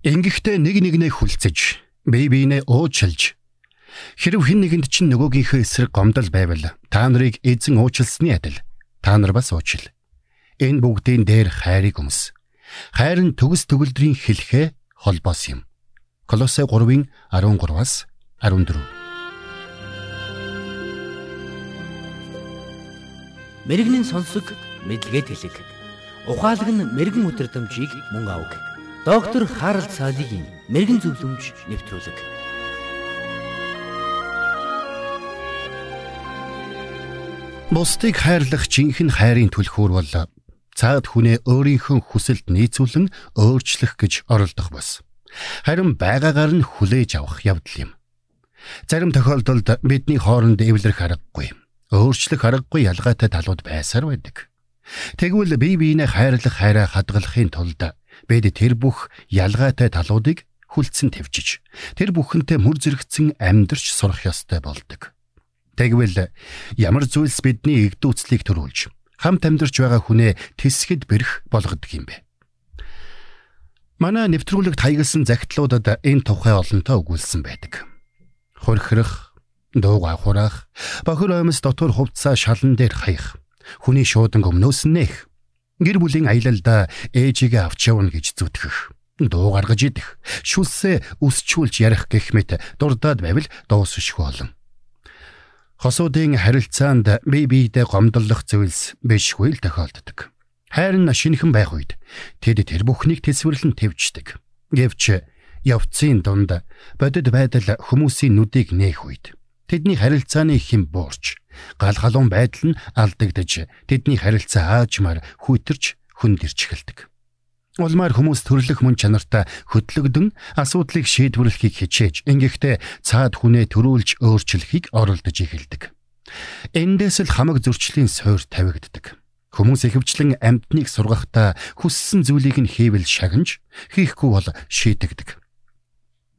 Ингэхдээ нэг нэгнээ хүлцэж, бие биенээ уучлж хэрв хэн нэгэнд чинь нөгөөгийнхөө эсрэг гомдол байвал та нарыг эзэн уучлсны адил та нар бас уучил. Энэ бүгдийн дээр хайрыг өмс. Хайр нь төгс төгөлдрийн хэлхээ холбоос юм. Колосе 3-ын 13-аас 14. Мэргэний сонсог мэдлэгэд хэлэг. Ухаалаг нь мэрэгэн өдрөмжийг мөн авах. Доктор Харалт цаалогийн мэрэгэн зөвлөмж нэвтрүүлэг. Бусдыг хайрлах жинхэнэ хайрын түлхүүр бол цаад хүнээ өөрийнхөө хүсэлд нийцүүлэн өөрчлөх гэж оролдох бас. Харин байгаагаар нь хүлээж авах явдал юм. Зарим тохиолдолд бидний хооронд эвлэрэх аргагүй, өөрчлөх аргагүй ялгаатай талууд байсаар байдаг. Тэгвэл бие биенээ хайрлах хайраа хадгалахын тулд бид тэр бүх ялгаатай талуудыг хүлцэн твжиж тэр бүхэнтэй мөр зэрэгцэн амьдрч сурах ёстой болдог. Тэгвэл ямар зүйлс бидний игдүүцлийг төрүүлж хамт амьдарч байгаа хүнээ тэсгэд бэрх болгодог юм бэ? Манай нэвтрүүлэгт хаягдсан загтлуудад энэ тухай олонтоо өгүүлсэн байдаг. Хорхирох, дууга хураах, бохир оймс дотор хувцаа шалан дээр хаях, хүний шуудан өмнөөс нэх Гэр бүлийн аялалда ээжигээ авч явна гэж зүтгэх. Дуу гаргаж идэх, шүлсээ үсчүүлж ярих гэх мэт дурдаад байвал дуусшгүй олон. Хосуудын харилцаанд бие биедээ гомдлох зүйлс бишгүй л тохиолддог. Хайр нь шинхэн байх үед тэд тэр бүхнийг тэсвэрлэн твждэг. Гэвч явцын дунд бодит байдал хүмүүсийн нүдийг нээх үед тэдний харилцааны хэм буурч гал халуун байдал нь алдагдж тэдний харилцаа аажмаар хүйтэрч хүндэрч эхэлдэг. Улмаар хүмүүс төрлөх мөн чанартай хөтлөгдөн асуудлыг шийдвэрлэхийг хичээж ингэхдээ цаад хүнээ төрүүлж өөрчлөхийг оролдож эхэлдэг. Эндээс л хамаг зөрчлийн сойр тавигддаг. Хүмүүс ихэвчлэн амьтныг сургахдаа хүссэн зүйлийг нь хийвэл шагнаж хийхгүй бол шийтгдэг.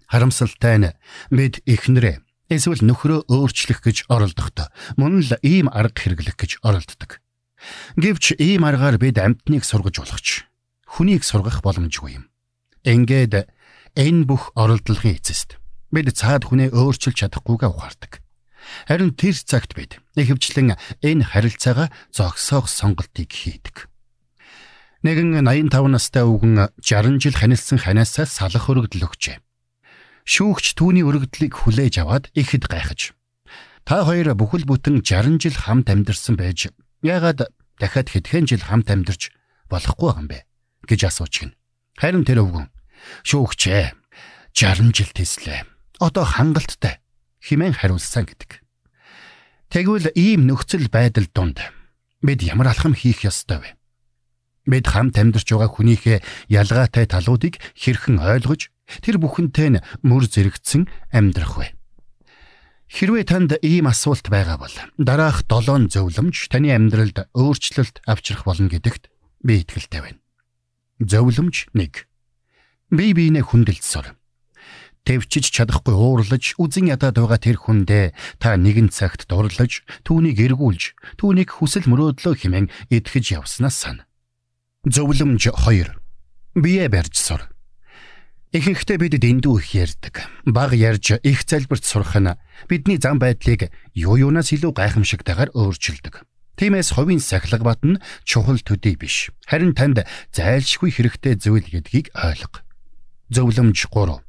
Харамсалтай нь бид эхнэрээ эсвэл нөхрөө өөрчлөх гэж оролдохдоо мөн л ийм арга хэрэглэх гэж оролддог. Гэвч ийм аргаар бид амьтныг сургаж болгоч хүнийг сургах боломжгүй юм. Ингээд энэ бүх оролдлогын эцэст бид цаад хүнээ өөрчилж чадахгүйгээ ухаардаг. Харин тэр цагт бид ихэвчлэн энэ харилцаагаа зогсоох сонголтыг хийдэг. Нэгэн 85 настай өвгөн 60 жил ханилсан ханиасаа салах өргөдөл өгчээ. Шүүгч түүний өргөдлийг хүлээж аваад ихэд гайхаж. Та хоёр бүхэл бүтэн 60 жил хамт амьдарсан байж яагаад дахиад хэдхэн жил хамт амьдарч болохгүй юм бэ гэж асууж гин. Харин тэр өвгөн шүүгчээ 60 жил тэслээ. Одоо хангалттай химэн хариулсан гэдэг. Тэгвэл ийм нөхцөл байдал донд бид ямар алхам хийх ёстой вэ? Бид хамт амьдарч байгаа хүнийхээ ялгаатай талуудыг хэрхэн ойлгож тэр бүхэнтэй нь мөр зэрэгцэн амьдрах вэ? Хэрвээ танд ийм асуулт байгаа бол дараах 7 зөвлөмж таны амьдралд өөрчлөлт авчрах болно гэдэгт би итгэлтэй байна. Зөвлөмж 1. Бие биенээ хүндэлж сур. Тэвчиж чадахгүй уурлаж, үзен ядаад байгаа тэр хүндээ та нэгэн цагт дурлаж, түүнийг эргүүлж, түүнийг хүсэл мөрөөдлөө хэмээн итгэж явснаас сана. Зөвлөмж 2. Бие барьж сур. Ихэнхдээ бид дэндүү их ярьдаг. Баг ярьж их залбирт сурах нь бидний зам байдлыг юу юунаас илүү гайхамшигтайгаар өөрчилдөг. Тиймээс ховын сахилга батна чухал төдий биш. Харин танд зайлшгүй хэрэгтэй зүйл гэдгийг ойлго. Зөвлөмж 3.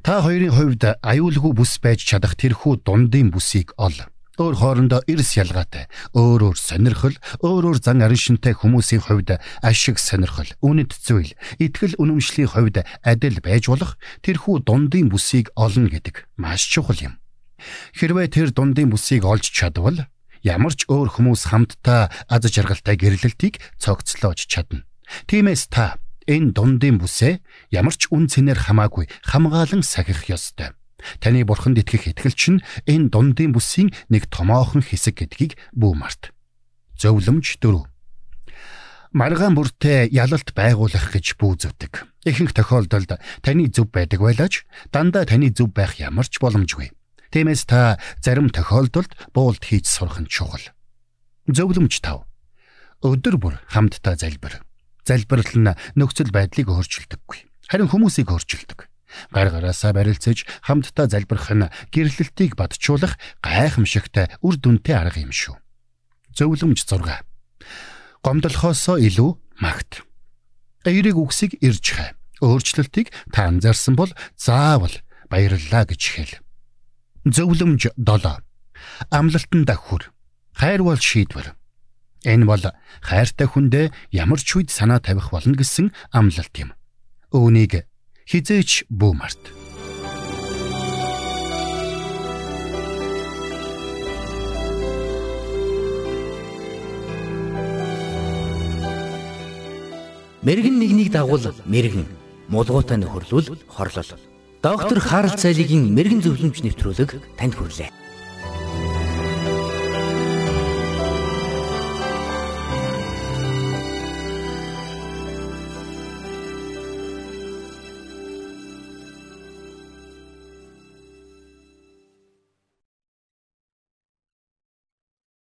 Та хоёрын хувьд аюулгүй бүс байж чадах тэрхүү дундын бүсийг ол өөр хоорондоо эрс ялгаатай, өөр өөр сонирхол, өөр өөр зан аришинтай хүмүүсийн хувьд ашиг сонирхол, үнэт зүйл, итгэл үнэмшлийн хувьд адил байж болох тэрхүү дундын бүсийг олно гэдэг маш чухал юм. Хэрвээ тэр дундын бүсийг олж чадвал ямар ч өөр хүмүүс хамтдаа аз жаргалтай гэрлэлтийг цогцлоож чадна. Тиймээс та энэ дундын бүсээ ямар ч үн цэнээр хамаагүй хамгаалan сахих ёстой. Таны бурханд итгэх итгэлч нь энэ дундын бүсийн нэг томоохон хэсэг гэдгийг бүү март. Зөвлөмж 4. Маргаан бүртээ ялалт байгуулах гэж бүүзөдөг. Ихэнх тохиолдолд таны зөв байдаг байлаач дандаа таны зөв байх ямар ч боломжгүй. Тиймээс та зарим тохиолдолд буулд хийж сурах нь чухал. Зөвлөмж 5. Өдөр бүр хамтдаа залбир. Залбирал нь нөхцөл байдлыг өөрчилдөггүй. Харин хүмүүсийг өөрчилдөг. Гар гараасаа барилцаж хамтдаа залбирах нь гэрлэлтийг батжуулах гайхамшигтай үр дүнтэй арга юм шүү. Зөвлөмж 6. Гомдлохоосоо илүү магт. Эерэг үгсийг ирж хай. Өөрчлөлтийг та анзаарсан бол заавал баярлалаа гэж хэл. Зөвлөмж 7. Амлалтан давхүр. Хайр бол шийдвэр. Энэ бол хайртай хүндээ ямар ч үед санаа тавих болно гэсэн амлалт юм. Үүнийг хизээч бүү март. Мэргэн нэгнийг дагуул мэргэн, мулгуутай нөхөрлөл хорлол. Доктор Харалт цайлигийн мэрэгэн зөвлөмж нэвтрүүлэг танд хүрэлээ.